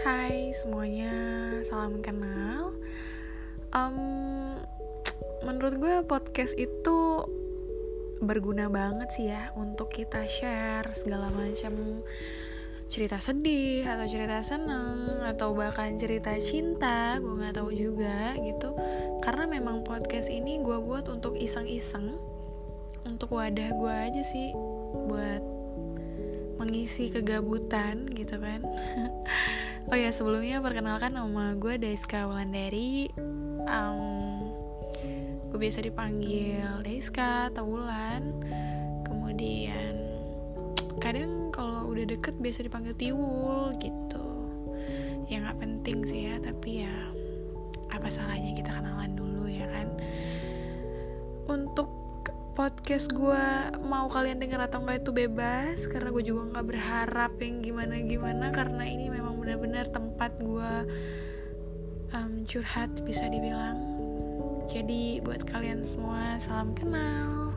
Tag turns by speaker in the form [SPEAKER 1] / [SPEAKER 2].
[SPEAKER 1] Hai semuanya, salam kenal. Um, menurut gue podcast itu berguna banget sih ya untuk kita share segala macam cerita sedih atau cerita seneng atau bahkan cerita cinta gue nggak tahu juga gitu karena memang podcast ini gue buat untuk iseng-iseng untuk wadah gue aja sih buat mengisi kegabutan gitu kan oh ya sebelumnya perkenalkan nama gue Daiska Wulandari. Um, gue biasa dipanggil Daiska atau Wulan kemudian kadang kalau udah deket biasa dipanggil Tiwul gitu. Ya nggak penting sih ya tapi ya apa salahnya kita kenalan dulu ya kan? Untuk podcast gue mau kalian denger atau enggak itu bebas karena gue juga nggak berharap yang gimana gimana karena ini memang benar-benar tempat gue um, curhat bisa dibilang. Jadi buat kalian semua salam kenal